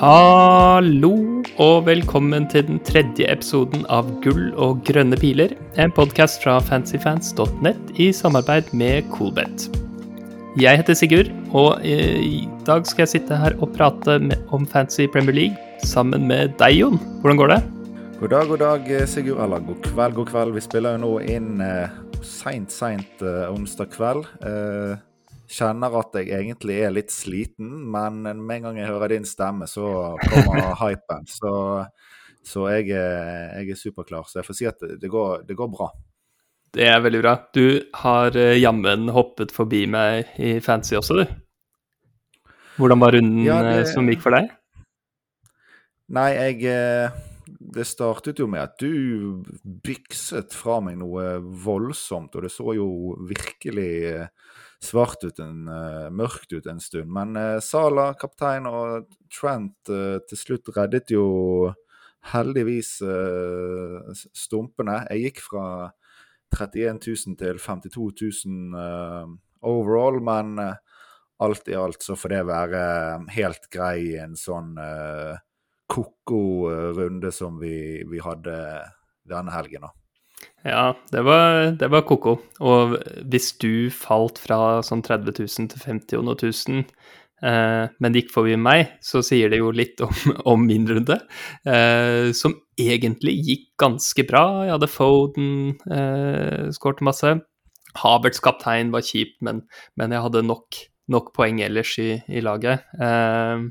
Hallo og velkommen til den tredje episoden av Gull og grønne piler, en podkast fra fancyfans.net i samarbeid med Coolbet. Jeg heter Sigurd, og i dag skal jeg sitte her og prate med, om Fancy Premier League sammen med deg, Jon. Hvordan går det? God dag, god dag, Sigurd. Eller god kveld, god kveld. Vi spiller jo nå inn eh, seint, seint eh, onsdag kveld. Eh, kjenner at jeg egentlig er litt sliten, men med en gang jeg hører din stemme, så kommer hypen. Så, så jeg, er, jeg, er superklar. Så jeg får si at det, det, går, det, går, bra. Det er veldig bra. Du har uh, jammen hoppet forbi meg i fancy også, du. Hvordan var runden ja, det... Eh, som gikk for deg? Nei, jeg eh, Det startet jo med at du bykset fra meg noe voldsomt, og det så jo virkelig svart ut en, uh, mørkt ut en stund. Men uh, Sala, kaptein, og Trent uh, til slutt reddet jo heldigvis stumpene. Jeg gikk fra 31 000 til 52 000 overall, men alt i alt så får det være helt grei i en sånn ko-ko runde som vi, vi hadde denne helgen. da. Ja, det var, det var ko-ko. Og hvis du falt fra sånn 30 000 til 50 og noe tusen, eh, men gikk forbi meg, så sier det jo litt om, om min runde. Eh, som egentlig gikk ganske bra. Jeg hadde Foden, eh, skåret masse. Haberts kaptein var kjip, men, men jeg hadde nok, nok, poeng ellers i, i laget. Eh,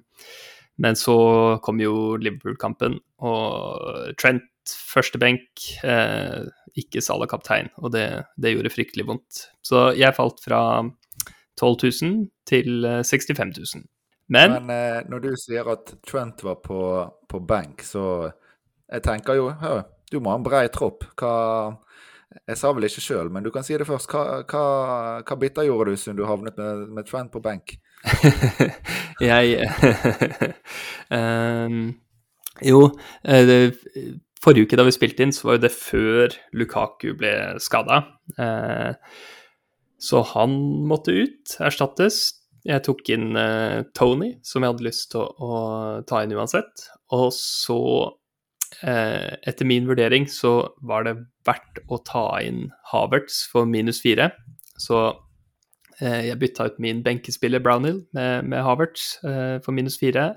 men så kom jo Liverpool-kampen, og Trent første benk, eh, ikke Salah kaptein, og det, det, gjorde fryktelig vondt. Så jeg falt fra 12 000 til 65 eh, 000. Men, Men eh, når du sier at Trent var på, på benk, så jeg tenker jo hør, du må ha en brei tropp. Hva Jeg sa vel ikke sjøl, men du kan si det først. Hva, hva, hva bytter gjorde du siden du havnet med, med Trent på benk? jeg um, Jo, eh, det, Forrige uke da vi spilte inn, så var jo det før Lukaku ble skada. Eh, så han måtte ut, erstattes. Jeg tok inn eh, Tony, som jeg hadde lyst til å, ta inn uansett. Og så, eh, etter min vurdering, så var det verdt å ta inn Havertz for minus fire. Så jeg bytta ut min benkespiller Brownhill med, med Havertz for minus fire.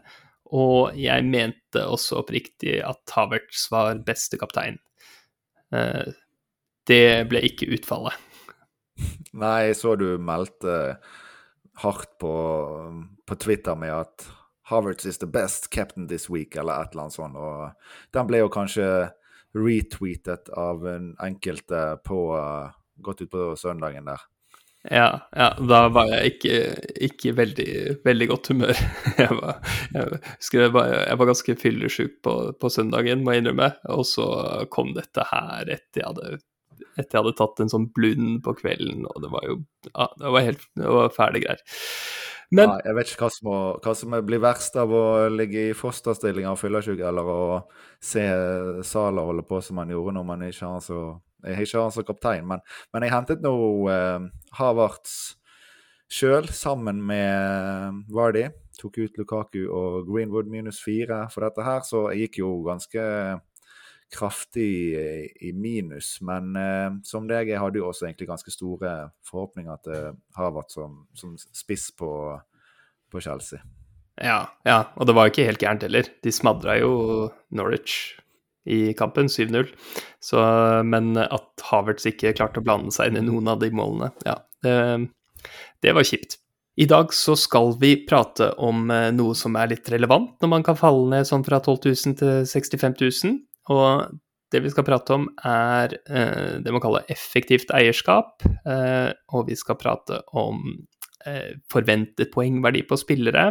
Og jeg mente også oppriktig at Havertz var beste kaptein. Eh, det ble ikke utfallet. Nei, jeg så du meldte hardt på, på Twitter med at Havertz is the best captain this week, eller et eller annet sånt. Og den ble jo kanskje retweetet av en enkelte på godt utpå søndagen der. Ja, ja, da var jeg ikke, ikke veldig, veldig godt humør. Jeg var, jeg, jeg var, jeg var ganske fyllesyk på, på, søndagen, må jeg innrømme. Og så kom dette her etter jeg hadde, etter jeg hadde tatt en sånn blund på kvelden, og det var jo ja, det var helt det var fæle greier. Men, ja, jeg vet ikke hva som, må, hva som, blir verst av å ligge i fosterstilling av fyllesyk, eller å se Sala holde på som han gjorde når man ikke har så jeg har ikke han som kaptein, men, men jeg hentet nå eh, Havertz sjøl, sammen med Vardy. Tok ut Lukaku og Greenwood minus fire for dette her, så jeg gikk jo ganske kraftig i minus. Men eh, som deg, jeg hadde jo også egentlig ganske store forhåpninger til Havertz som, som spiss på, på Chelsea. Ja, ja, og det var ikke helt gærent heller. De smadra jo Norwich i kampen, 7-0. Men at Havertz ikke klarte å blande seg inn i noen av de målene, ja, det, det var kjipt. I dag så skal vi prate om eh, noe som er litt relevant når man kan falle ned sånn fra 12 000 til 65 000. Og det vi skal prate om, er eh, det man kaller effektivt eierskap. Eh, og vi skal prate om forventet poengverdi på spillere,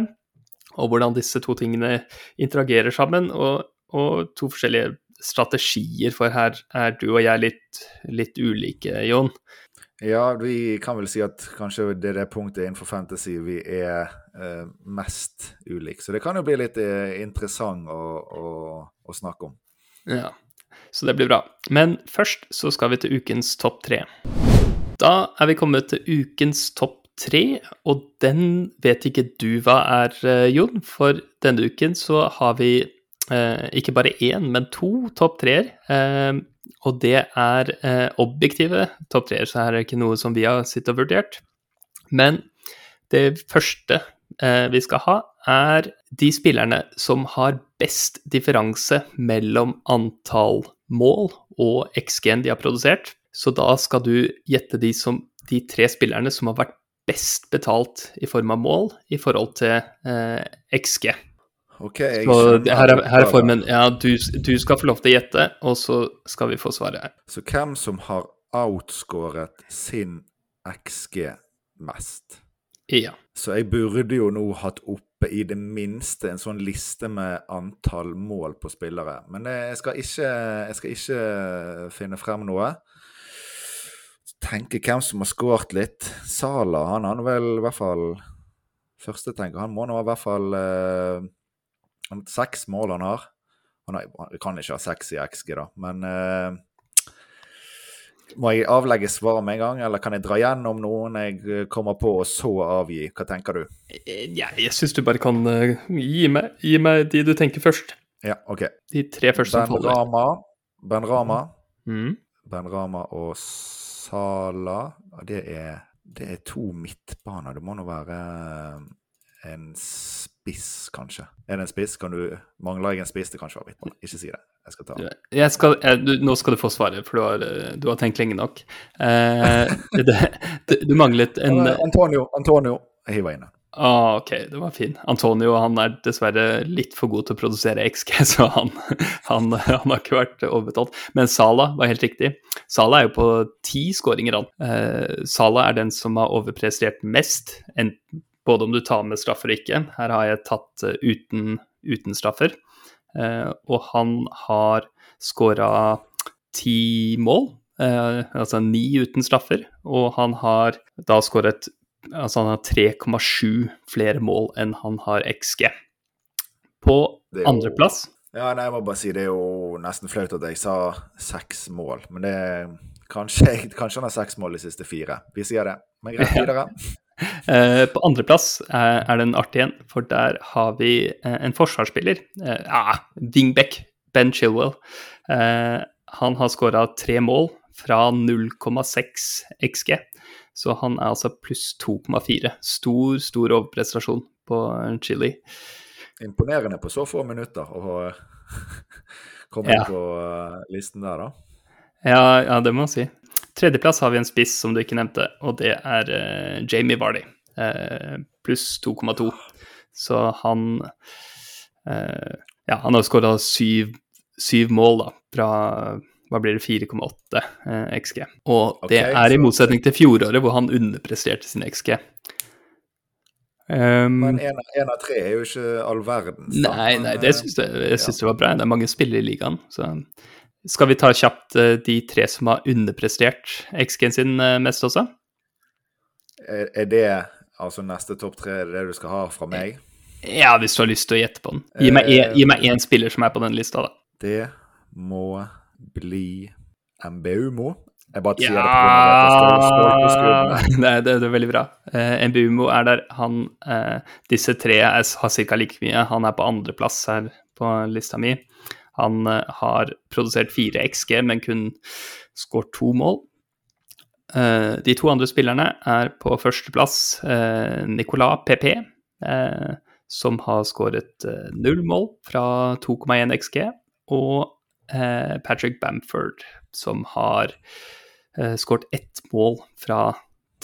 og hvordan disse to tingene interagerer sammen. Og og to forskjellige strategier, for her er du og jeg litt, litt ulike, Jon. Ja, vi kan vel si at kanskje det er det punktet innenfor fantasy vi er eh, mest ulike. Så det kan jo bli litt eh, interessant å, å, å, snakke om. Ja, så det blir bra. Men først så skal vi til ukens topp tre. Da er vi kommet til ukens topp tre, og den vet ikke du hva er, eh, Jon. For denne uken så har vi ikke bare én, men to topp treer. Eh, og det er eh, objektive topp treer, så her er det ikke noe som vi har sittet og vurdert. Men det første eh, vi skal ha, er de spillerne som har best differanse mellom antall mål og XG-en de har produsert. Så da skal du gjette de, som, de tre spillerne som har vært best betalt i form av mål i forhold til eh, XG. Ok, Så her er, her er formen Ja, du, du skal få lov til å gjette, og så skal vi få svaret. her. Så hvem som har outscoret sin XG mest? Ja. Så jeg burde jo nå hatt oppe i det minste en sånn liste med antall mål på spillere. Men jeg skal ikke, jeg skal ikke finne frem noe. Tenke hvem som har skåret litt. Sala, han har vel i hvert fall Første tenker han må nå i hvert fall eh, har Seks mål han har. Han, har, han kan ikke ha seks i XG, da, men uh, Må jeg avlegge svaret med en gang, eller kan jeg dra gjennom noen jeg eh, kommer på, og så avgi? Hva tenker du? Eh, ja jeg syns du bare kan uh, gi meg, gi meg de du tenker først. Ja, OK. De tre første som Ben faller. Rama, ben Rama, Mm. ben Rama og Sala. Det er, det er to midtbaner. Det må nå være en spiss, kanskje. Er det en spiss? Kan du Mangler jeg en spiss? Det kan ikke være midtbane. Ikke si det. Jeg skal ta. Jeg skal, jeg, du, nå skal du få svaret, for du har, du har tenkt lenge nok. Eh, det, det, du manglet en Antonio, Antonio. Jeg hiver inn ah, Ok, det var fin. Antonio han er dessverre litt for god til å produsere XG, så han, han, han har ikke vært overbetalt. Men Sala var helt riktig. Sala er jo på ti skåringer, han. Eh, Sala er den som har overprestert mest, enten, både om du tar med straffer og ikke. Her har jeg tatt eh, uten, uten straffer. Eh, og han har skåra ti mål, eh, altså ni uten straffer. Og han har da skåret Altså han har 3,7 flere mål enn han har XG. På er andreplass Ja, nei, jeg må bare si det er jo nesten flaut at jeg sa seks mål. Men det kanskje, kanskje han har seks mål de siste fire. Vi sier det. Men greit, videre. Eh, På andreplass eh, er det en artig en, for der har vi eh, en forsvarsspiller. Eh, ja, Wingbeck, Ben Chilwell. Han har skåra tre mål fra 0,6 XG. Så han er altså pluss 2,4. Stor, stor overprestasjon på Chili. Imponerende på så få minutter å komme Ja. på listen der, da. Ja, ja, det må man si. Tredjeplass har vi en spiss som du ikke nevnte, og det er uh, Jamie Vardy. Uh, pluss 2,2. Så han uh, Ja, han har skåra syv, syv mål, da, fra hva blir det, 4,8 eh, XG. Og det Ok, er i motsetning til fjoråret, hvor han underpresterte sin XG. Um, Men én av tre er jo ikke all verden. Nei, nei, det syns jeg, jeg synes det var bra. Det er mange spillere i ligaen. Så skal vi ta kjapt eh, de tre som har underprestert X-Gen sin eh, mest også? Er, er det altså neste topp tre det du skal ha fra meg? Ja, hvis du har lyst til å gjette på den. Gi meg, en, gi meg én spiller som er på den lista, da. Det må bli MBUMO. Jeg bare sier Ja det at det det, det er veldig bra. Uh, Mbumo er der. Han uh, Disse tre er, har ca. like mye. Han er på andreplass her på lista mi. Han eh, har produsert fire XG, men kun skåret to mål. Eh, de to andre spillerne er på førsteplass uh, Nicolas PP, eh, som har skåret eh, null mål fra 2,1 XG, og eh, Patrick Bamford, som har skåret ett mål fra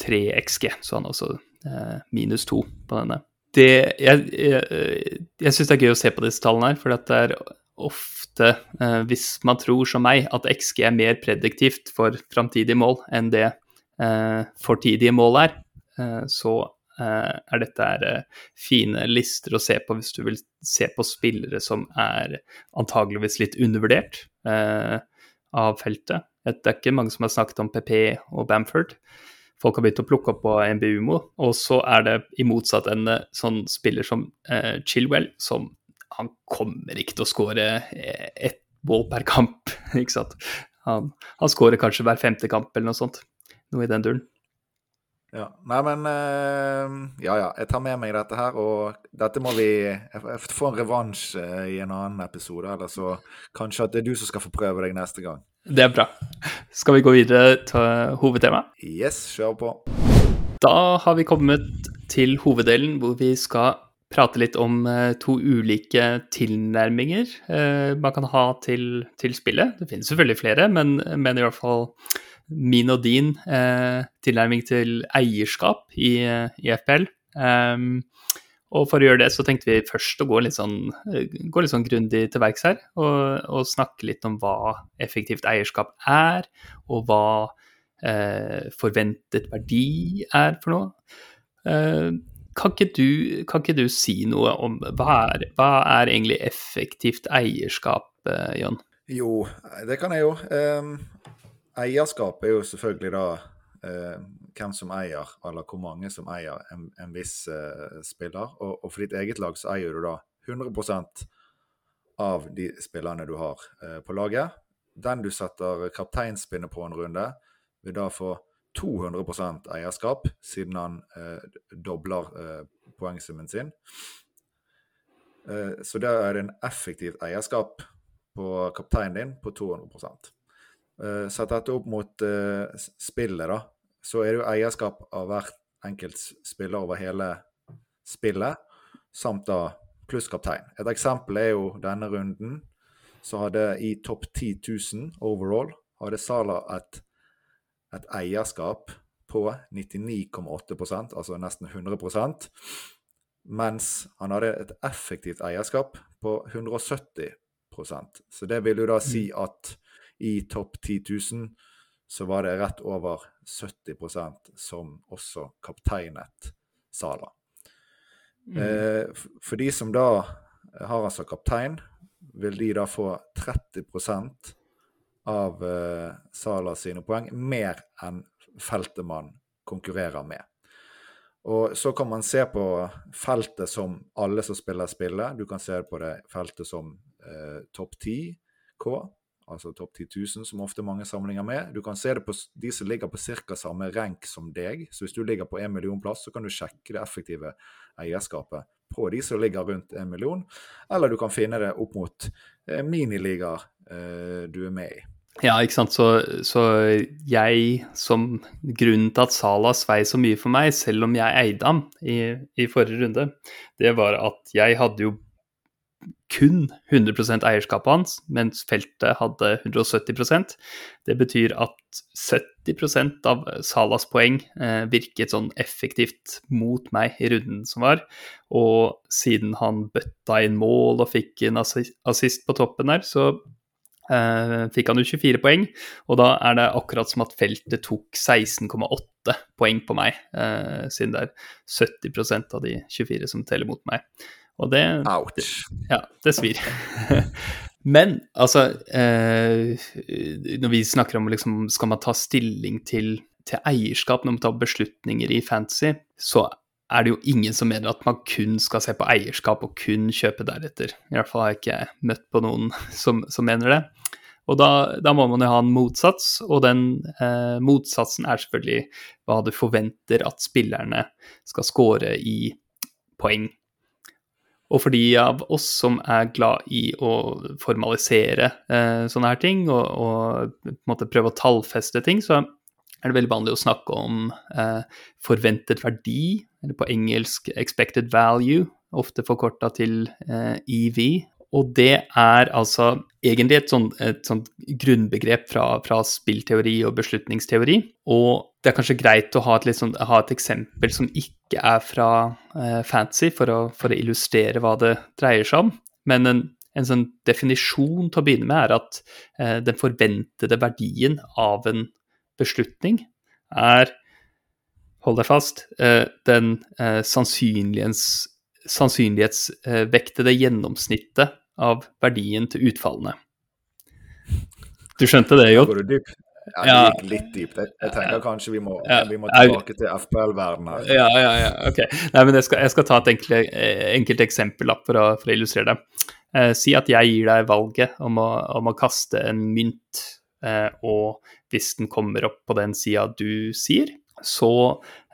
3 XG, så han har også eh, minus to på denne. Det, jeg jeg, jeg syns det er gøy å se på disse tallene her, for det er ofte, eh, hvis man tror som meg, at XG er mer prediktivt for framtidige mål enn det eh, fortidige mål er, eh, så eh, er dette er, eh, fine lister å se på hvis du vil se på spillere som er antageligvis litt undervurdert eh, av feltet. Det er ikke mange som har snakket om PP og Bamford. Folk har begynt å plukke opp på MBUMO. Og så er det i motsatt ende sånn spiller som eh, Chilwell, som han kommer ikke til å skåre eh, ett mål per kamp, ikke sant. Han, han skårer kanskje hver femte kamp eller noe sånt. Noe i den duren. Ja. Nei, men eh, Ja, ja. Jeg tar med meg dette her, og dette må vi få en revansj eh, i en annen episode, eller så kanskje at det er du som skal få prøve deg neste gang. Det er bra. Skal vi gå videre til hovedtemaet? Yes, kjør på. Da har vi kommet til hoveddelen hvor vi skal prate litt om eh, to ulike tilnærminger man kan ha til, til spillet. Det finnes selvfølgelig flere, men, men i hvert fall min og din eh, tilnærming til eierskap i, i FPL. Ehm, og for å gjøre det, så tenkte vi først å gå litt sånn, gå litt sånn grundig til verks her. Og, og, snakke litt om hva effektivt eierskap er, og hva eh, forventet verdi er for noe. Eh, kan, ikke du, kan, ikke du, si noe om hva er, hva er egentlig effektivt eierskap, eh, Jon? Jo, det kan jeg jo. Eierskap er jo selvfølgelig da eh, hvem som eier, eller hvor mange som eier en, en viss eh, spiller. Og, og, for ditt eget lag så eier du da 100% av de spillerne du har på laget. Den du setter kapteinspinnet på en runde, vil da få 200 eierskap, siden han eh, dobler eh, poengsummen sin. Eh, så da er det en effektivt eierskap på kapteinen din på 200 eh, Sett dette opp mot eh, spillet, da. Så er det jo eierskap av hvert enkelt spiller over hele spillet, samt da pluss kaptein. Et eksempel er jo denne runden. Så hadde i topp 10 000 overall hadde Sala et, et eierskap på 99,8% altså nesten 100 mens han hadde et effektivt eierskap på 170% Så det vil jo da si mm. at i topp 10 000 så var det rett over 70% som også kapteinet Sala. Mm. Eh, for de som da har altså kaptein, vil de da få 30 av uh, Sala sine poeng mer enn feltet man konkurrerer med. Og så kan man se på feltet som alle som spiller spiller. Du kan se på det feltet som uh, topp 10 K, altså topp 10 000, som ofte mange samlinger med. Du kan se det på de som ligger på ca. samme rank som deg. Så hvis du ligger på 1 million plass, så kan du sjekke det effektive eierskapet på de som ligger rundt 1 million. Eller du kan finne det opp mot eh, miniligaer eh, du er med i. Ja, ikke sant. Så, så, jeg, som grunnen til at Sala svei så mye for meg, selv om jeg eide ham i, i forrige runde, det var at jeg hadde jo kun 100% eierskapet hans, mens feltet hadde 170% Det betyr at 70% av Salas poeng eh, virket sånn effektivt mot meg i runden som var. Og siden han bøtta inn mål og fikk en assist på toppen der, så fikk han jo 24 poeng. Og da er det akkurat som at feltet tok 16,8 poeng på meg, eh, siden det er 70% av de 24 som teller mot meg. Og det Ouch. Ja, det svir. Men altså eh, Når vi snakker om liksom, skal man ta stilling til, til, eierskap når man tar beslutninger i fantasy, så er det jo ingen som mener at man kun skal se på eierskap og kun kjøpe deretter. I hvert fall har jeg ikke møtt på noen som, som mener det. Og da, da, må man jo ha en motsats, og den eh, motsatsen er selvfølgelig hva du forventer at spillerne skal score i poeng. Og for de av oss som er glad i å formalisere eh, sånne her ting, og, og, på en måte prøve å tallfeste ting, så er det veldig vanlig å snakke om eh, forventet verdi, eller på engelsk expected value, ofte forkorta til eh, EV. Og det er altså egentlig et sånt, et sånt grunnbegrep fra, fra, spillteori og beslutningsteori. Og det er kanskje greit å ha et, sånt, ha et eksempel som ikke er fra eh, fancy, for å, for å, illustrere hva det dreier seg om. Men en, en sånn definisjon til å begynne med er at eh, den forventede verdien av en beslutning er Hold deg fast. Eh, den eh, sannsynlighets sannsynlighetsvektede gjennomsnittet av verdien til utfallene. Du skjønte det, Jo? Ja, det gikk litt dypt. Jeg, tenker kanskje vi må, vi må tilbake til FPL-verdenen her. Ja, ja, ja, ok. Nei, men jeg skal, jeg skal ta et enkelt, enkelt eksempel for å, for å, illustrere det. Eh, si at jeg gir deg valget om å, om å kaste en mynt, eh, og hvis den kommer opp på den sida du sier, så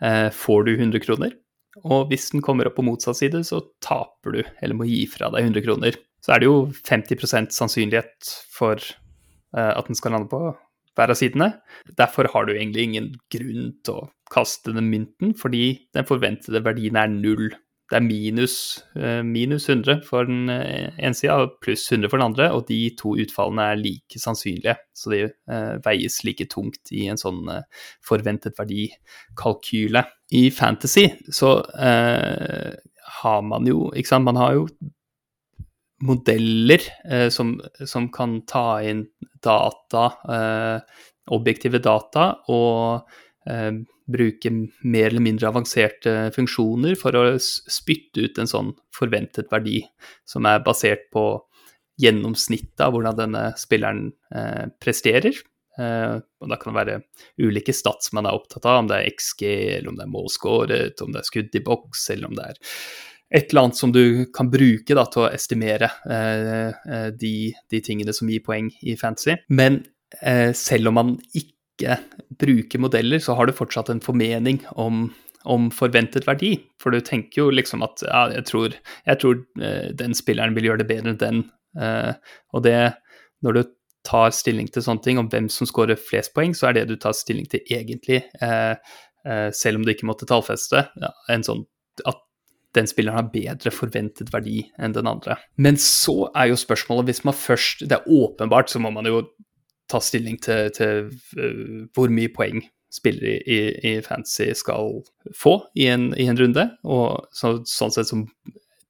eh, får du 100 kroner. Og hvis den kommer opp på motsatt side, så taper du, eller må gi fra deg 100 kroner. Så er det jo 50% sannsynlighet for eh, at den skal lande på hver av sidene. Derfor har du egentlig ingen grunn til å kaste den mynten, fordi den forventede verdien er null. Det er minus, eh, minus 100 for den eh, ene sida og pluss 100 for den andre, og de to utfallene er like sannsynlige. Så de eh, veies like tungt i en sånn forventet verdikalkyle. I Fantasy så eh, har man jo Ikke sant, man har jo modeller eh, som, som, kan ta inn data, eh, objektive data, og bruke mer eller mindre avanserte funksjoner for å spytte ut en sånn forventet verdi som er basert på gjennomsnittet av hvordan denne spilleren eh, presterer. Uh, og Da kan det være ulike stats man er opptatt av, om det er XG, eller om det er målskåret, om det er skudd i boks, eller om det er et eller annet som du kan bruke da, til å estimere eh, eh, de, de, tingene som gir poeng i fantasy. Men eh, selv om man ikke bruker modeller, så har du fortsatt en formening om, om forventet verdi. For du tenker jo liksom at ja, jeg tror, jeg tror uh, den spilleren vil gjøre det bedre enn den. Uh, og det, når du tar stilling til sånne ting om hvem som skårer flest poeng, så er det du tar stilling til egentlig, uh, selv om du ikke måtte tallfeste, ja, en sånn at den spilleren har bedre forventet verdi enn den andre. Men så er jo spørsmålet, hvis man først Det er åpenbart, så må man jo ta stilling til, til uh, hvor mye poeng spillere i, i, fantasy skal få i en, i en runde. Og så, sånn sett så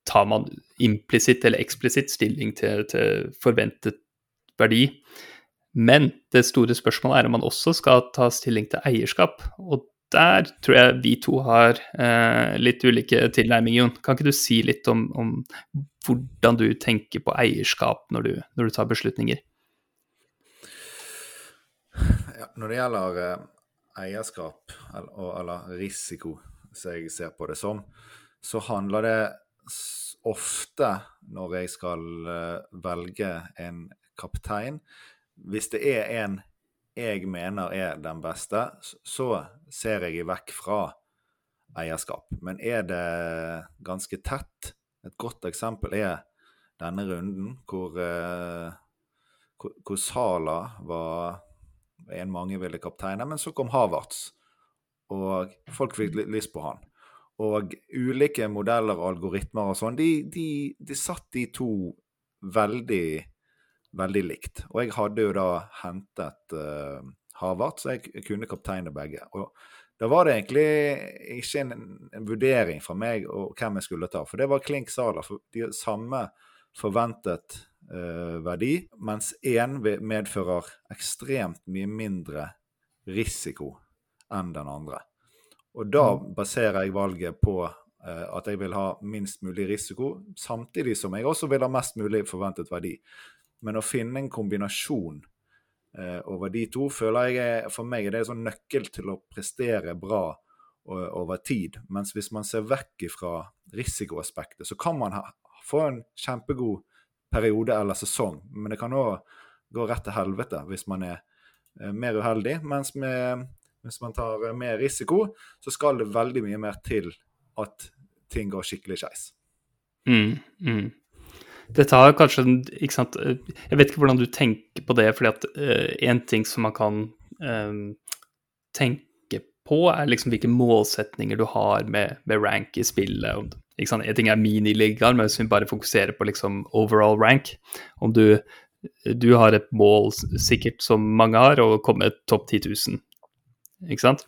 tar man implisitt eller eksplisitt stilling til, til forventet verdi. Men det store spørsmålet er om man også skal ta stilling til eierskap. Og der tror jeg vi to har eh, litt ulike tilnærminger, Jon. Kan ikke du si litt om, om hvordan du tenker på eierskap når du, når du tar beslutninger? Ja, når det gjelder eh, eierskap, eller, eller, risiko, som jeg ser på det som, så handler det ofte, når jeg skal eh, velge en kaptein Hvis det er en jeg mener er den beste, så ser jeg vekk fra eierskap. Men er det ganske tett? Et godt eksempel er denne runden hvor, eh, hvor Sala var en mange ville kapteine, men så kom Havertz, og folk fikk lyst på han. Og ulike modeller og algoritmer og sånn, de, de, de satt de to veldig veldig likt. Og jeg hadde jo da hentet uh, Havertz, så jeg kunne kapteine begge. Og da var det egentlig ikke en, en, vurdering fra meg og hvem jeg skulle ta, for det var klink sala. For de samme forventet verdi, mens én medfører ekstremt mye mindre risiko enn den andre. Og da mm. baserer jeg valget på uh, at jeg vil ha minst mulig risiko, samtidig som jeg også vil ha mest mulig forventet verdi. Men å finne en kombinasjon eh, over de to føler jeg for meg er det en sånn nøkkel til å prestere bra over tid. Mens hvis man ser vekk fra risikoaspektet, så kan man ha, få en kjempegod periode eller sesong. Men det kan òg gå rett til helvete hvis man er eh, mer uheldig. Mens med, hvis man tar mer risiko, så skal det veldig mye mer til at ting går skikkelig skeis. Mm, mm. Dette har kanskje ikke sant, Jeg vet ikke hvordan du tenker på det, fordi at uh, en ting som man kan uh, tenke på, er liksom hvilke målsetninger du har med, med rank i spillet. Ikke sant? En ting er miniligaer, men hvis vi bare fokuserer på liksom overall rank Om du, du har et mål, sikkert som mange har, å komme topp 10 000, ikke sant?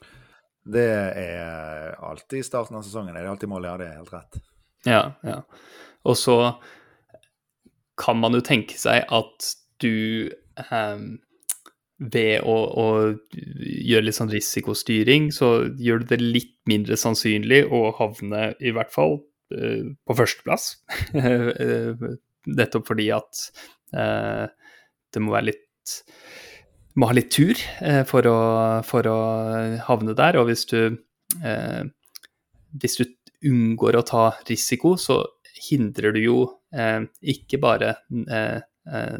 Det er alltid i starten av sesongen. Det er alltid målet, ja. Det er helt rett. Ja, ja. Og så kan man jo tenke seg at du eh, ved å, å, gjøre litt sånn risikostyring, så gjør du det litt mindre sannsynlig å havne i hvert fall på førsteplass. Nettopp fordi at uh, det må være litt må ha litt tur uh, for, å, for, å, havne der. Og hvis du, hvis du unngår å ta risiko, så hindrer du jo eh, ikke bare eh, eh,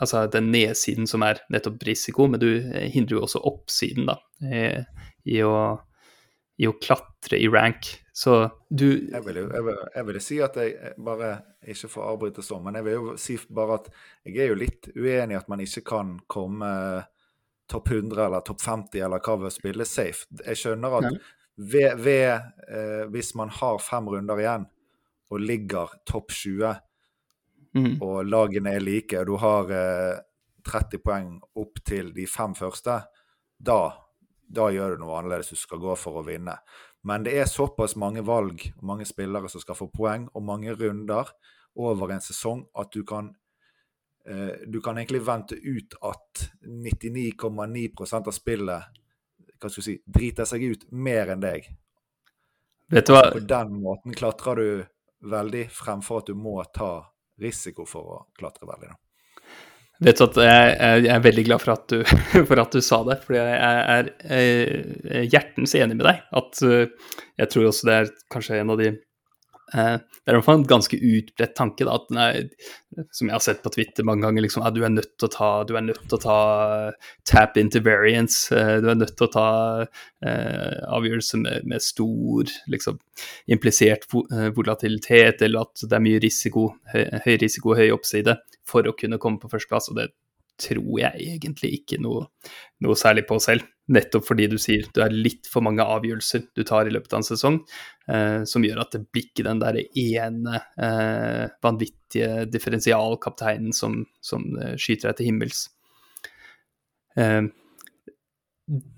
altså den nedsiden som er nettopp risiko, men du hindrer jo også oppsiden da, i å, i å klatre i rank. Så du Jeg vil jo jeg vil, jeg vil si at jeg bare Ikke får avbryte sånn, men jeg vil jo si bare at jeg er jo litt uenig i at man ikke kan komme topp 100 eller topp 50 eller hva ved å spille safe. Jeg skjønner at ved, ved eh, Hvis man har fem runder igjen og ligger topp 20, mm. og lagene er like, og du har eh, 30 poeng opp til de fem første, da, da gjør du noe annerledes. Du skal gå for å vinne. Men det er såpass mange valg og mange spillere som skal få poeng, og mange runder over en sesong at du kan eh, du kan egentlig vente ut at 99,9% av spillet hva skal du si, driter seg ut mer enn deg. Vet du hva? På den måten klatrer du veldig, fremfor at du må ta risiko for å klatre veldig. Da. Vet du at jeg, jeg, er veldig glad for at, du, for at du sa det, for jeg er, er hjertens enig med deg. At uh, jeg tror også det er kanskje en av de Det er en ganske utbredt tanke, da, nei, som jeg har sett på Twitter mange ganger, liksom, du er nødt til å ta, du er nødt til å ta uh, tap into variance. du er nødt til å ta avgjørelser med, med, stor liksom, implisert volatilitet, eller at det er mye risiko, høy, høy risiko, høy oppside for å kunne komme på førsteplass, og det tror jeg egentlig ikke noe, noe, særlig på selv. Nettopp fordi du sier du er litt for mange avgjørelser du tar i løpet av en sesong, eh, som gjør at det blir ikke den der ene eh, vanvittige differensialkapteinen som, som eh, skyter deg til himmels. Eh,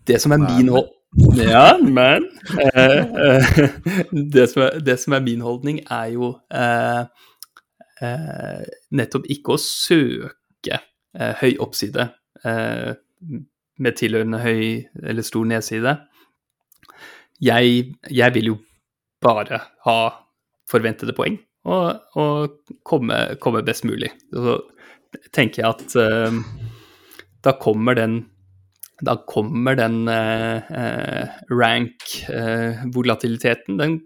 det som er min hold... Ja, men eh, eh, det, som er, det, som er, min holdning, er jo eh, nettopp ikke å søke eh, høy oppside eh, med tilhørende høy eller stor nedside. Jeg, jeg, vil jo bare ha forventede poeng og, og komme, komme, best mulig. Så tenker jeg at uh, da kommer den da kommer den eh, eh rank-volatiliteten. Eh, den,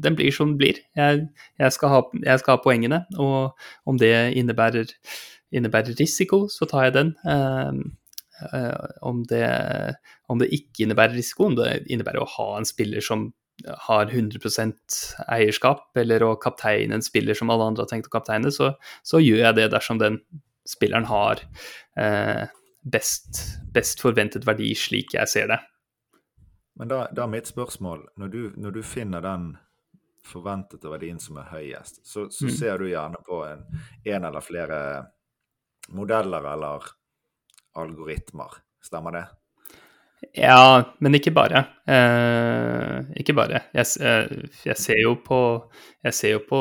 den, blir som den blir. Jeg, jeg, skal ha, jeg, skal ha, poengene, og om det innebærer, innebærer risiko, så tar jeg den. Eh, eh om, det, om, det, ikke innebærer risiko, om det innebærer å ha en spiller som har 100% eierskap, eller å kapteine en spiller som alle andre har tenkt å kapteine, så, så gjør jeg det dersom den spilleren har eh, best, best forventet verdi, slik jeg ser det. Men da, da er mitt spørsmål, når du, når du, finner den forventede verdien som er høyest, så, så mm. ser du gjerne på en, en, eller flere modeller eller algoritmer, stemmer det? Ja, men ikke bare. Eh, ikke bare. Jeg, eh, jeg, ser jo på Jeg ser jo på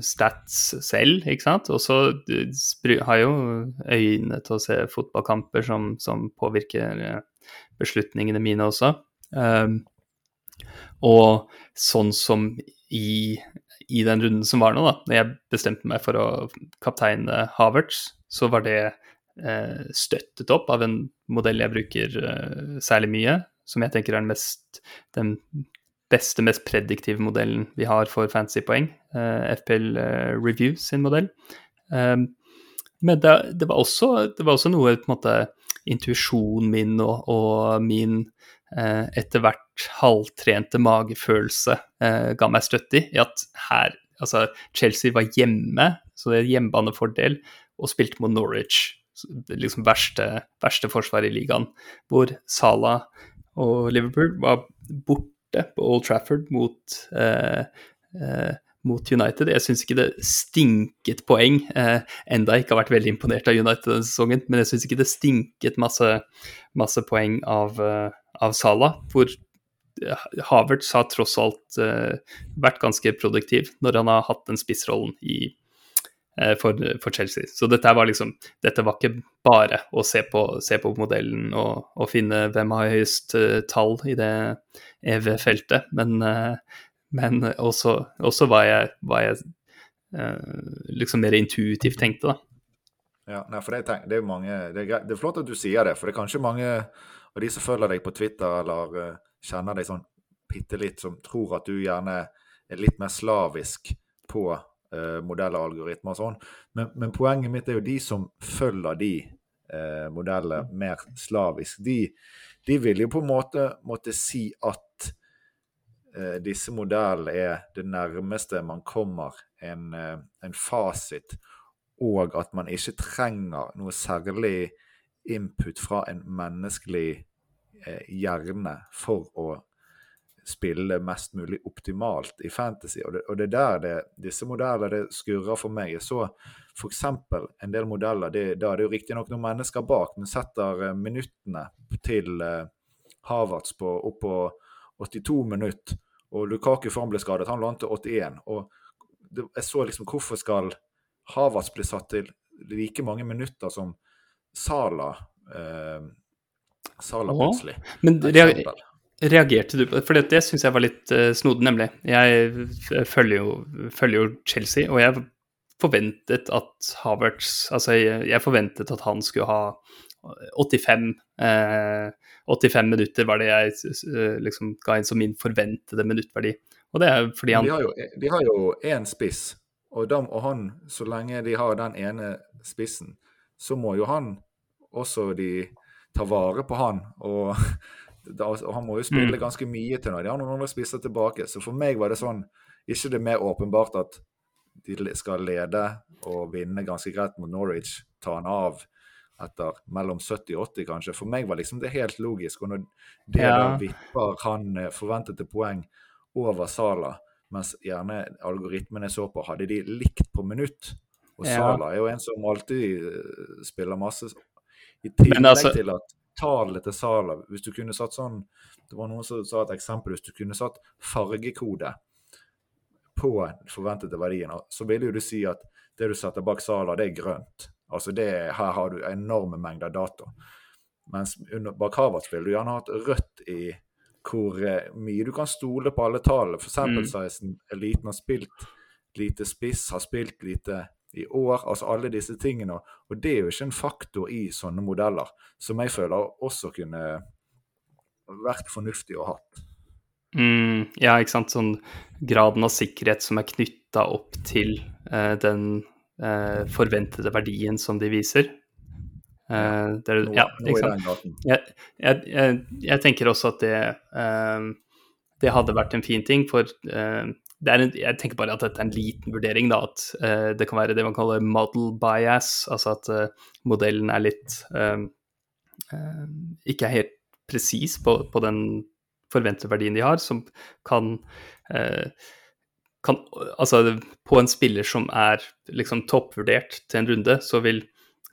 stats selv, ikke sant. Og så har jeg jo øyne til å se fotballkamper som, som påvirker eh, beslutningene mine også. Eh, og sånn som i, i, den runden som var nå, da, når jeg bestemte meg for å kapteine Havertz, så var det støttet opp av en modell jeg bruker eh, særlig mye, som jeg tenker er den, mest, den beste, mest prediktive modellen vi har for fantasypoeng. Eh, FPL Review sin modell. Men det, det, var også, det, var også, noe på en måte intuisjonen min og, og min eh, etter hvert halvtrente magefølelse eh, ga meg støtte i at her, altså Chelsea var hjemme, så det er hjemmebanefordel, og spilte mot Norwich liksom verste, verste forsvaret i ligaen, hvor Salah og Liverpool var borte på Old Trafford mot, eh, eh, mot United. Jeg syns ikke det stinket poeng, eh, enda jeg ikke har vært veldig imponert av United denne sesongen, men jeg syns ikke det stinket masse, masse poeng av, uh, av Salah, hvor Havertz har tross alt uh, vært ganske produktiv når han har hatt den spissrollen i, Eh, for, for, Chelsea. Så dette var liksom Dette var ikke bare å se på, se på modellen og, og, finne hvem har høyest uh, tall i det evige feltet, men, uh, men også, også hva jeg, hva jeg liksom mer intuitivt tenkte, da. Ja, nei, for det, det, er mange, det, er det er flott at du sier det, for det er kanskje mange av de som følger deg på Twitter eller kjenner deg sånn bitte litt, som tror at du gjerne er litt mer slavisk på eh, modeller og algoritmer og sånn. Men, men, poenget mitt er jo de som følger de eh, modellene mer slavisk. De, de vil jo på en måte måtte si at eh, disse modellene er det nærmeste man kommer en, eh, en, fasit, og at man ikke trenger noe særlig input fra en menneskelig eh, hjerne for å spille mest mulig optimalt i Fantasy. Og det, og det er der det, disse modellene det skurrer for meg. Jeg så f.eks. en del modeller det, Da er det jo riktignok noen mennesker bak, men setter uh, minuttene til uh, Havertz på, opp på 82 minutter. Og Lukaku for han ble skadet, han lånte 81. Og det, jeg så liksom hvorfor skal Havertz bli satt til like mange minutter som Sala Eh, Sala plutselig. Men Reagerte du på det? For det syns jeg var litt uh, snodig, nemlig. Jeg følger jo, følger jo, Chelsea, og jeg forventet at Havertz Altså, jeg, jeg forventet at han skulle ha 85 eh, 85 minutter var det jeg uh, liksom ga inn som min forventede minuttverdi. Og det er fordi han De har jo én spiss, og, de, og han, så lenge de har den ene spissen, så må jo han også de ta vare på han. og da, han må jo spille mm. ganske mye til nå. De har noen andre spisser tilbake. Så for meg var det sånn Ikke det mer åpenbart at de skal lede og vinne ganske greit mot Norwich, ta han av etter mellom 70 og 80, kanskje. For meg var liksom det helt logisk. Og når det ja. vipper han eh, forventede poeng over Sala, mens gjerne algoritmene så på, hadde de likt på minutt. Og ja. Sala er jo en som alltid eh, spiller masse. I tillegg altså... til at tallet til Sala Hvis du kunne satt sånn Det var noen som sa et eksempel. Hvis du kunne satt fargekode på forventede verdien, så ville jo du si at det du setter bak Sala, det er grønt. Altså det, Her har du enorme mengder data. Mens under, bak Havertz ville du gjerne hatt rødt i hvor eh, mye du kan stole på alle tallene. For sample sizen mm. eliten har spilt lite spiss, har spilt lite i år. Altså alle disse tingene. Og det er jo ikke en faktor i sånne modeller, som jeg føler også kunne vært fornuftig å ha. Mm, ja, ikke sant. Sånn graden av sikkerhet som er knytta opp til eh, den eh, forventede verdien som de viser. Eh, det, ja, ikke sant. Jeg, jeg, jeg, jeg, tenker også at det, eh, det hadde vært en fin ting, for eh, en, jeg tenker bare at dette er en liten vurdering, da. At uh, det kan være det man kaller model bias, altså at uh, modellen er litt uh, Ikke er helt presis på, på, den forventede verdien de har, som kan, kan Altså, på en spiller som er liksom toppvurdert til en runde, så vil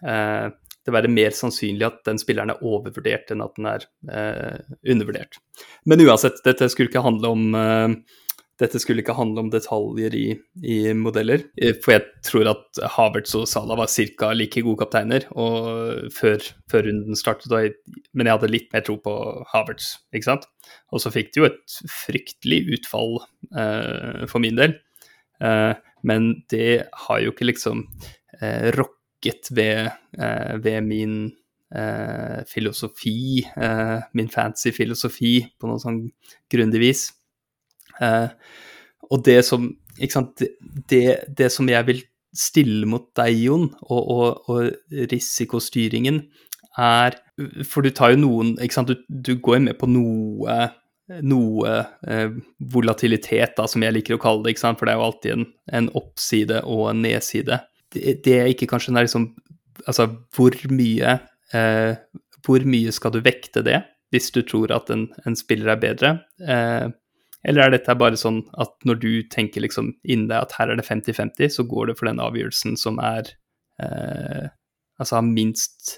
det være mer sannsynlig at den spilleren er overvurdert enn at den er undervurdert. Men uansett, dette skulle ikke handle om dette skulle ikke handle om detaljer i, i, modeller. Eh, for jeg tror at Havertz og Salah var ca. like gode kapteiner før, før, runden startet. Jeg, men jeg hadde litt mer tro på Havertz, ikke sant. Og så fikk de jo et fryktelig utfall eh, for min del. Eh, men det har jo ikke liksom eh, rokket ved, eh, ved min eh, filosofi, min fancy filosofi, på noe sånn grundig vis. Eh, og det som sant, det, det, som jeg vil stille mot deg, Jon, og, og, og, risikostyringen, er For du tar jo noen ikke sant, du, du går med på noe noe eh, volatilitet, da, som jeg liker å kalle det, for det er jo alltid en, en oppside og en nedside. Det, det er ikke kanskje er liksom Altså, hvor mye eh, Hvor mye skal du vekte det, hvis du tror at en, en spiller er bedre? Eh, eller er dette bare sånn at når du tenker liksom innen deg at her er det 50-50, så går det for den avgjørelsen som er eh, Altså har minst,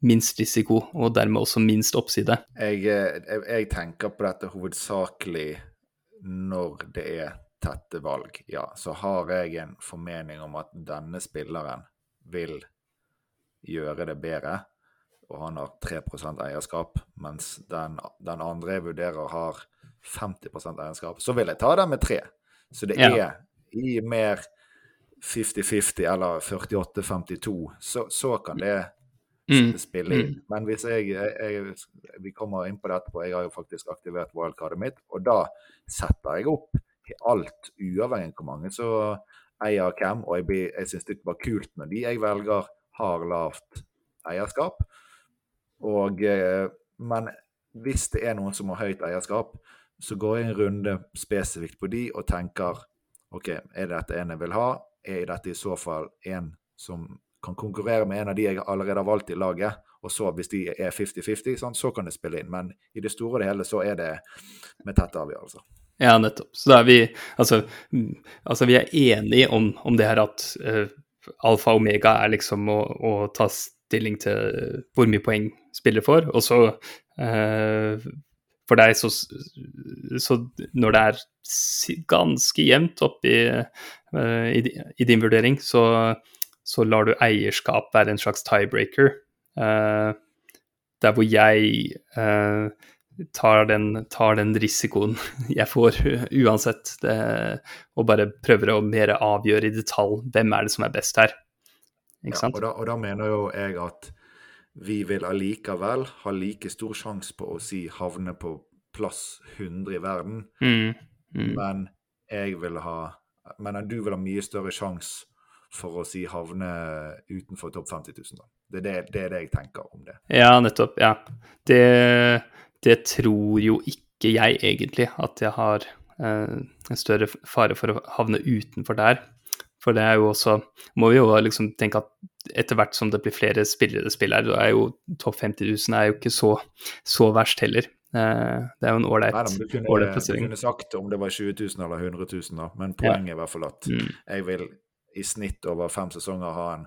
minst risiko, og dermed også minst oppside? Jeg, eh, jeg, jeg tenker på dette hovedsakelig når det er tette valg. Ja, så har jeg en formening om at denne spilleren vil gjøre det bedre, og han har 3% eierskap, mens den, den andre jeg vurderer, har 50% eierskap, så vil jeg ta den med tre. Så det er i mer 50-50 eller 48-52, så, så, kan det mm. spille inn. Mm. Men hvis jeg, jeg, Vi kommer inn på det etterpå. Jeg har jo faktisk aktivert wildcardet mitt, og da setter jeg opp alt, uavhengig av hvor mange så eier hvem. Og jeg, jeg syns det var kult når de jeg velger, har lavt eierskap. Og, eh, men hvis det er noen som har høyt eierskap, så går jeg en runde spesifikt på de og tenker OK, er det dette en jeg vil ha? Er dette i så fall en som kan konkurrere med en av de jeg allerede har valgt i laget? Og så, hvis de er 50-50, sånn, så kan det spille inn. Men i det store og det hele så er det med tette avgjørelser. Ja, nettopp. Så da er vi Altså, altså vi er enige om, om det her at uh, alfa og omega er liksom å, å, ta stilling til hvor mye poeng spiller for, og så uh, for deg, så, så, når det er ganske jevnt oppi uh, i, i, din vurdering, så, så, lar du eierskap være en slags tiebreaker. Uh, der hvor jeg uh, tar, den, tar, den, risikoen jeg får uansett, det, og bare prøver å mer avgjøre i detalj hvem er det som er best her. Ikke sant? Ja, og, da, og da mener jo jeg at vi vil allikevel ha like stor sjanse på å si havne på plass 100 i verden, mm. Mm. men jeg vil ha Men du vil ha mye større sjanse for å si havne utenfor topp 50 000. Da. Det, er det, det, er det jeg tenker om det. Ja, nettopp. Ja. Det, det tror jo ikke jeg egentlig, at jeg har eh, en større fare for å havne utenfor der. For det er jo også Må vi jo liksom tenke at etter hvert som det blir flere spillere det spiller, da er jo topp 50 000 er jo ikke så, så verst heller. Eh, det er jo en ålreit plassering. Du kunne sagt om det var 20 000 eller 100 000, da. men poenget er i hvert fall at mm. jeg vil i snitt over fem sesonger ha en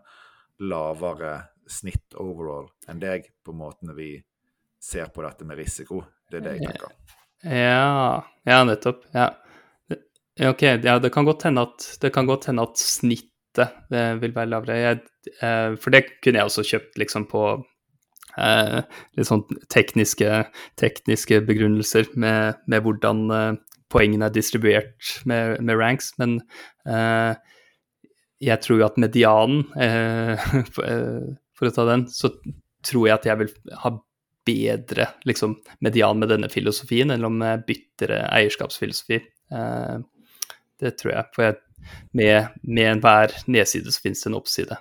lavere snitt overall enn deg, på måten vi ser på dette med risiko. Det er det jeg tenker. Ja, ja nettopp. Ja. Ok, ja, det kan godt hende at, det kan godt hende at snittet vil være lavere. Jeg, eh, for det kunne jeg også kjøpt liksom på eh, litt sånn tekniske, tekniske begrunnelser med, med hvordan eh, poengene er distribuert med, med ranks, men jeg tror jo at medianen, for, å ta den, så tror jeg at jeg vil ha bedre liksom, median med denne filosofien enn om jeg bytter eierskapsfilosofi. Det tror jeg. For jeg, med, med enhver nedside så finnes det en oppside.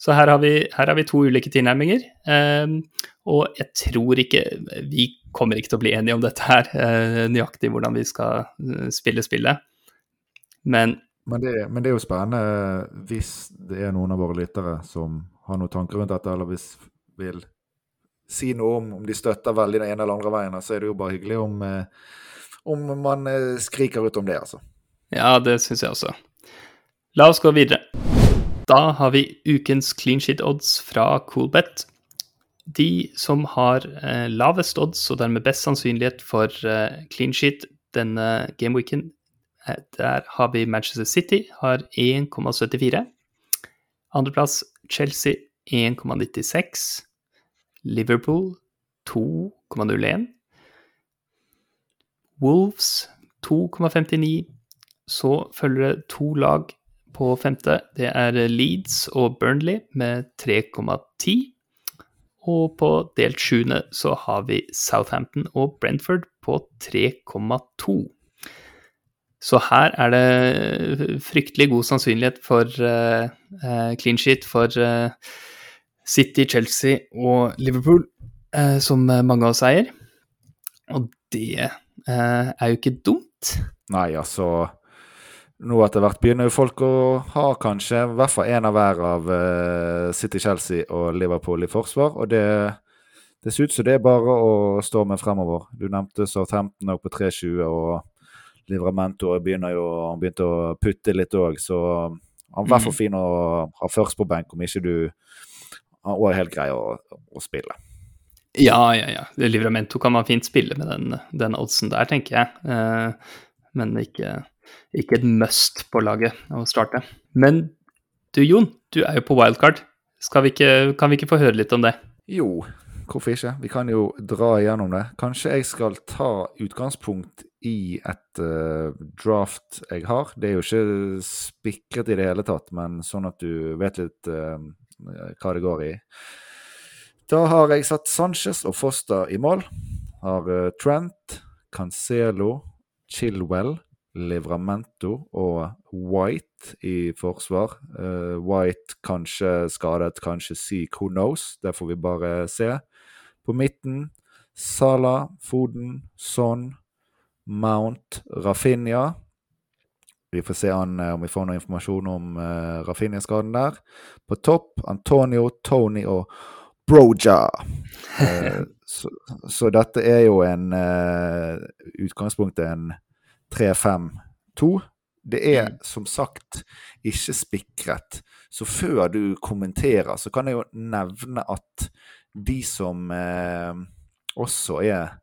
Så her har vi, her har vi to ulike tilnærminger. Eh, og jeg tror ikke Vi kommer ikke til å bli enige om dette her, eh, nøyaktig hvordan vi skal eh, spille spillet. Men men det, men det, er jo spennende hvis det er noen av våre lyttere som har noen tanker rundt dette, eller hvis vil si noe om om de støtter veldig den ene eller andre veien, så er det jo bare hyggelig om, om man skriker ut om det, altså. Ja, det syns jeg også. La oss gå videre. Da har vi ukens clean sheet odds fra Coolbet. De som har eh, lavest odds og dermed best sannsynlighet for eh, clean sheet denne gameweeken, eh, der har vi Manchester City, har 1,74. Andreplass Chelsea 1,96. Liverpool 2,01. Wolves 2,59. Så følger det to lag på femte. Det er Leeds og Burnley med 3,10. Og på delt sjuende så har vi Southampton og Brentford på 3,2. Så her er det fryktelig god sannsynlighet for uh, clean sheet for uh, City, Chelsea og Liverpool, uh, som mange av oss eier. Og det er jo ikke dumt. Nei, altså nå etter hvert begynner jo folk å ha kanskje i hvert fall én av hver av uh, City, Chelsea og Liverpool i forsvar. Og det, det ser ut som det er bare å stå med fremover. Du nevnte Southampton òg på 3-20, og Livramento begynner jo, han begynte å putte litt òg, så han er i hvert fall fin å ha først på benk, om ikke du Han òg er helt grei å, å, spille. Ja, ja, ja. Livramento kan man fint spille med den, den oddsen der, tenker jeg. Uh, men ikke ikke et must på laget å starte. Men du Jon, du er jo på wildcard. Vi ikke, kan vi ikke få høre litt om det? Jo, hvorfor ikke? Vi kan jo dra igjennom det. Kanskje jeg skal ta utgangspunkt i et uh, draft jeg har. Det er jo ikke spikret i det hele tatt, men sånn at du vet litt uh, hva det går i. Da har jeg satt Sanchez og Foster i mål. Har uh, Trent, Cancelo, Chilwell, Livramento og White i forsvar. Uh, White kanskje skadet, kanskje syk, who knows? Det får vi bare se. På midten Salah, Foden, Son, Mount, Rafinha. Vi får se an, om vi får noe informasjon om uh, Rafinha-skaden der. På topp Antonio, Tony og Broja. Uh, så, så, dette er jo en uh, utgangspunktet en 3-5-2. Det er mm. som sagt ikke spikret. Så før du kommenterer, så kan jeg jo nevne at de som eh, også er,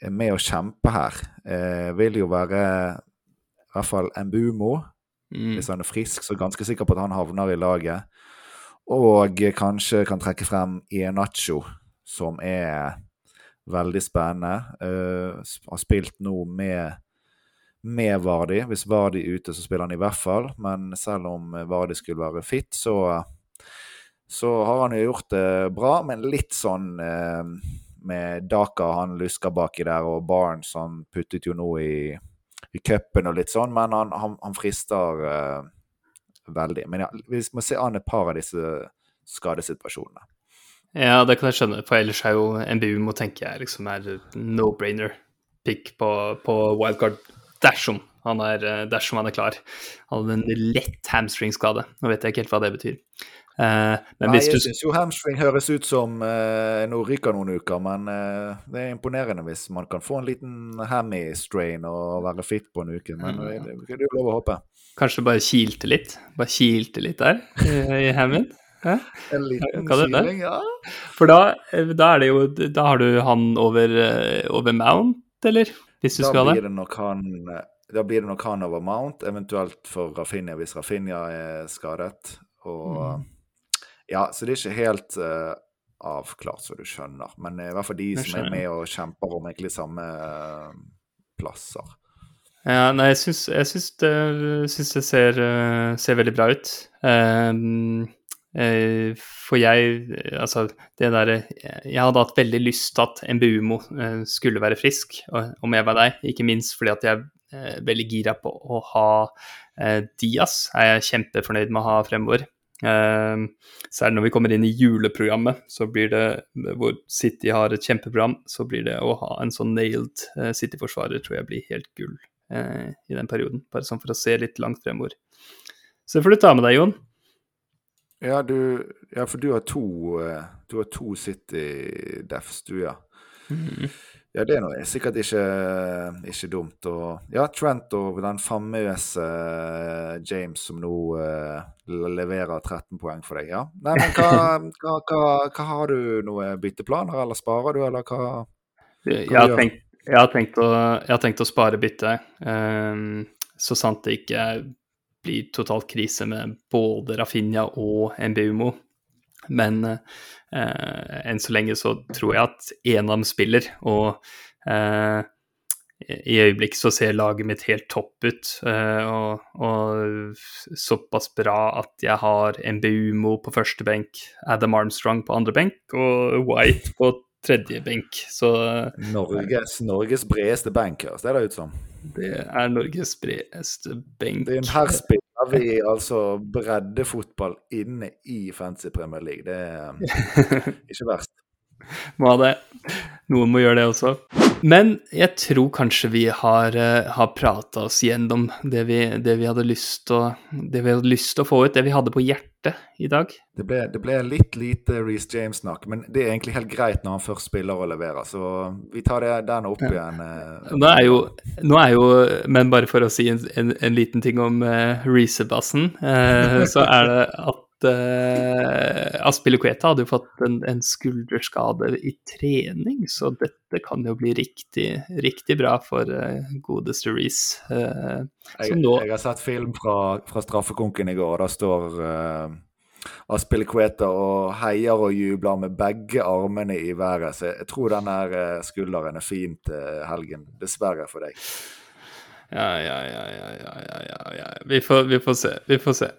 er, med å kjempe her, eh, vil jo være i hvert fall Mbumo. Mm. Hvis han er frisk, så er jeg ganske sikker på at han havner i laget. Og kanskje kan trekke frem Ienacho, som er veldig spennende. Uh, har spilt nå med med Vardi. Hvis Vardi er ute, så spiller han i hvert fall. Men selv om Vardi skulle være fit, så, så har han jo gjort det bra. Men litt sånn uh, med Daka, han lusker baki der, og Barnes han puttet jo nå i, i cupen og litt sånn. Men han, han, han frister uh, veldig. Men ja, vi må se an et par av disse skadesituasjonene. Ja, det kan jeg skjønne, for ellers er jo NBU må tenke jeg liksom er no-brainer pick på, på wildcard dersom han er, eh, dersom han er klar. Han hadde en lett hamstringskade. Nå vet jeg ikke helt hva det betyr. Uh, Nei, jeg du... syns jo hamstring høres ut som uh, Nå ryker noen uker, men uh, det er imponerende hvis man kan få en liten hammy-strain og være fit på en uke. Men mm. det, det er jo lov å håpe. Kanskje bare kilte litt? Bare kilte litt der i, i hammen? En liten kiling, ja. For da, da, er det jo Da har du han over, over Mount, eller? Hvis du da skal blir det. Han, da blir det nok han over Mount, eventuelt for Rafinha hvis Rafinha er skadet. Og mm. Ja, så det er ikke helt uh, avklart, så du skjønner. Men i hvert fall de som er med og kjemper om egentlig samme uh, plasser. Ja, nei, jeg syns, jeg syns det, syns det ser, ser, veldig bra ut. Um, Eh, for jeg, altså det derre Jeg hadde hatt veldig lyst til at Mbumo eh, skulle være frisk, om jeg var deg. Ikke minst fordi at jeg er eh, veldig gira på å ha Diaz. Er kjempefornøyd med å ha fremover. Særlig når vi kommer inn i juleprogrammet, så blir det hvor City har et kjempeprogram, så blir det å ha en sånn nailed City-forsvarer tror jeg blir helt gull i den perioden. Bare sånn for å se litt langt fremover. Så det får du ta med deg, Jon. Ja, du, ja, for du har to, eh, du har to City Defs, du, ja. Mm. Ja, det er noe sikkert ikke, ikke dumt. Og, ja, Trent og den famøse uh, James som nå uh, leverer 13 poeng for deg. Ja. Nei, men hva, hva, hva, hva har du noen bytteplaner, eller sparer du, eller hva? jeg, har tenkt, tenkt å, spare bytte, um, så sant det ikke blir totalt krise med både Rafinha og Mbumo. Men eh, enn så lenge så tror jeg at én av dem spiller, og eh, i øyeblikket så ser laget mitt helt topp ut. Eh, og, og, såpass bra at jeg har Mbumo på første benk, Adam Armstrong på andre benk og White på tredje benk. Så Norges, Norges bredeste benk, høres det ut som. Det er Norges bredeste benk. Det er her spiller vi altså breddefotball inne i Fancy Premier League. Det er ikke verst. Må ha det. Noen må gjøre det også. Men jeg tror kanskje vi har, uh, har prata oss gjennom det vi, det vi, å, det vi hadde lyst til å få ut, det vi hadde på hjertet i dag. Det ble, det ble litt lite Reece James-snakk, men det er egentlig helt greit når han først spiller og leverer. Så vi tar det, den opp igjen. Uh, nå, er jo, nå er jo, Men bare for å si en, en, en liten ting om uh, Reece-bassen, uh, så er det at uh, Aspilicueta hadde jo fått en, en, skulderskade i trening, så dette kan jo bli riktig, riktig bra for uh, godeste Reece. Uh, jeg, jeg, har sett film fra, fra straffekonken i går, og da står uh, Aspilicueta og heier og jubler med begge armene i været. Så jeg tror den skulderen er fin til helgen, dessverre for deg. Ja, ja, ja, ja, ja, ja, ja. Vi, får, vi får se. Vi får se.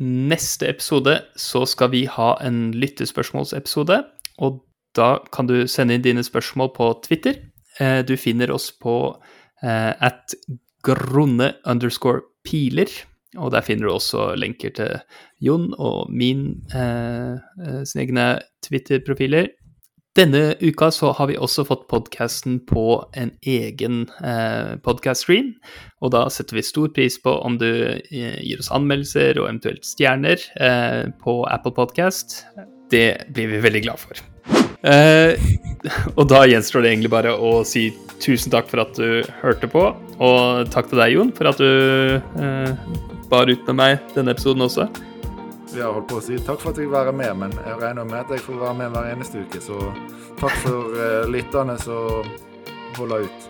Neste episode så skal vi ha en lyttespørsmålsepisode, og da kan du sende inn dine spørsmål på Twitter. Eh, du finner oss på eh, at grunne underscore piler, og der finner du også lenker til Jon og min eh, sine egne Twitter-profiler. Denne uka så har vi også fått podkasten på en egen eh, podkast-stream. Og da setter vi stor pris på om du eh, gir oss anmeldelser og eventuelt stjerner eh, på Apple Podcast. Det blir vi veldig glad for. Eh, og da gjenstår det egentlig bare å si tusen takk for at du hørte på. Og takk til deg, Jon, for at du eh, bar ut med meg denne episoden også. Vi har holdt på å si takk for at jeg vil være med, men jeg regner med at jeg får være med hver eneste uke. Så takk for uh, lytterne som holder ut.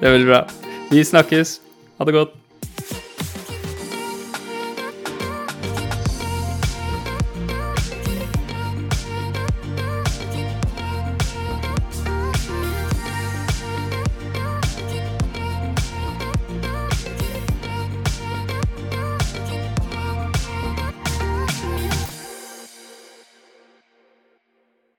Det er veldig bra. Vi snakkes. Ha det godt.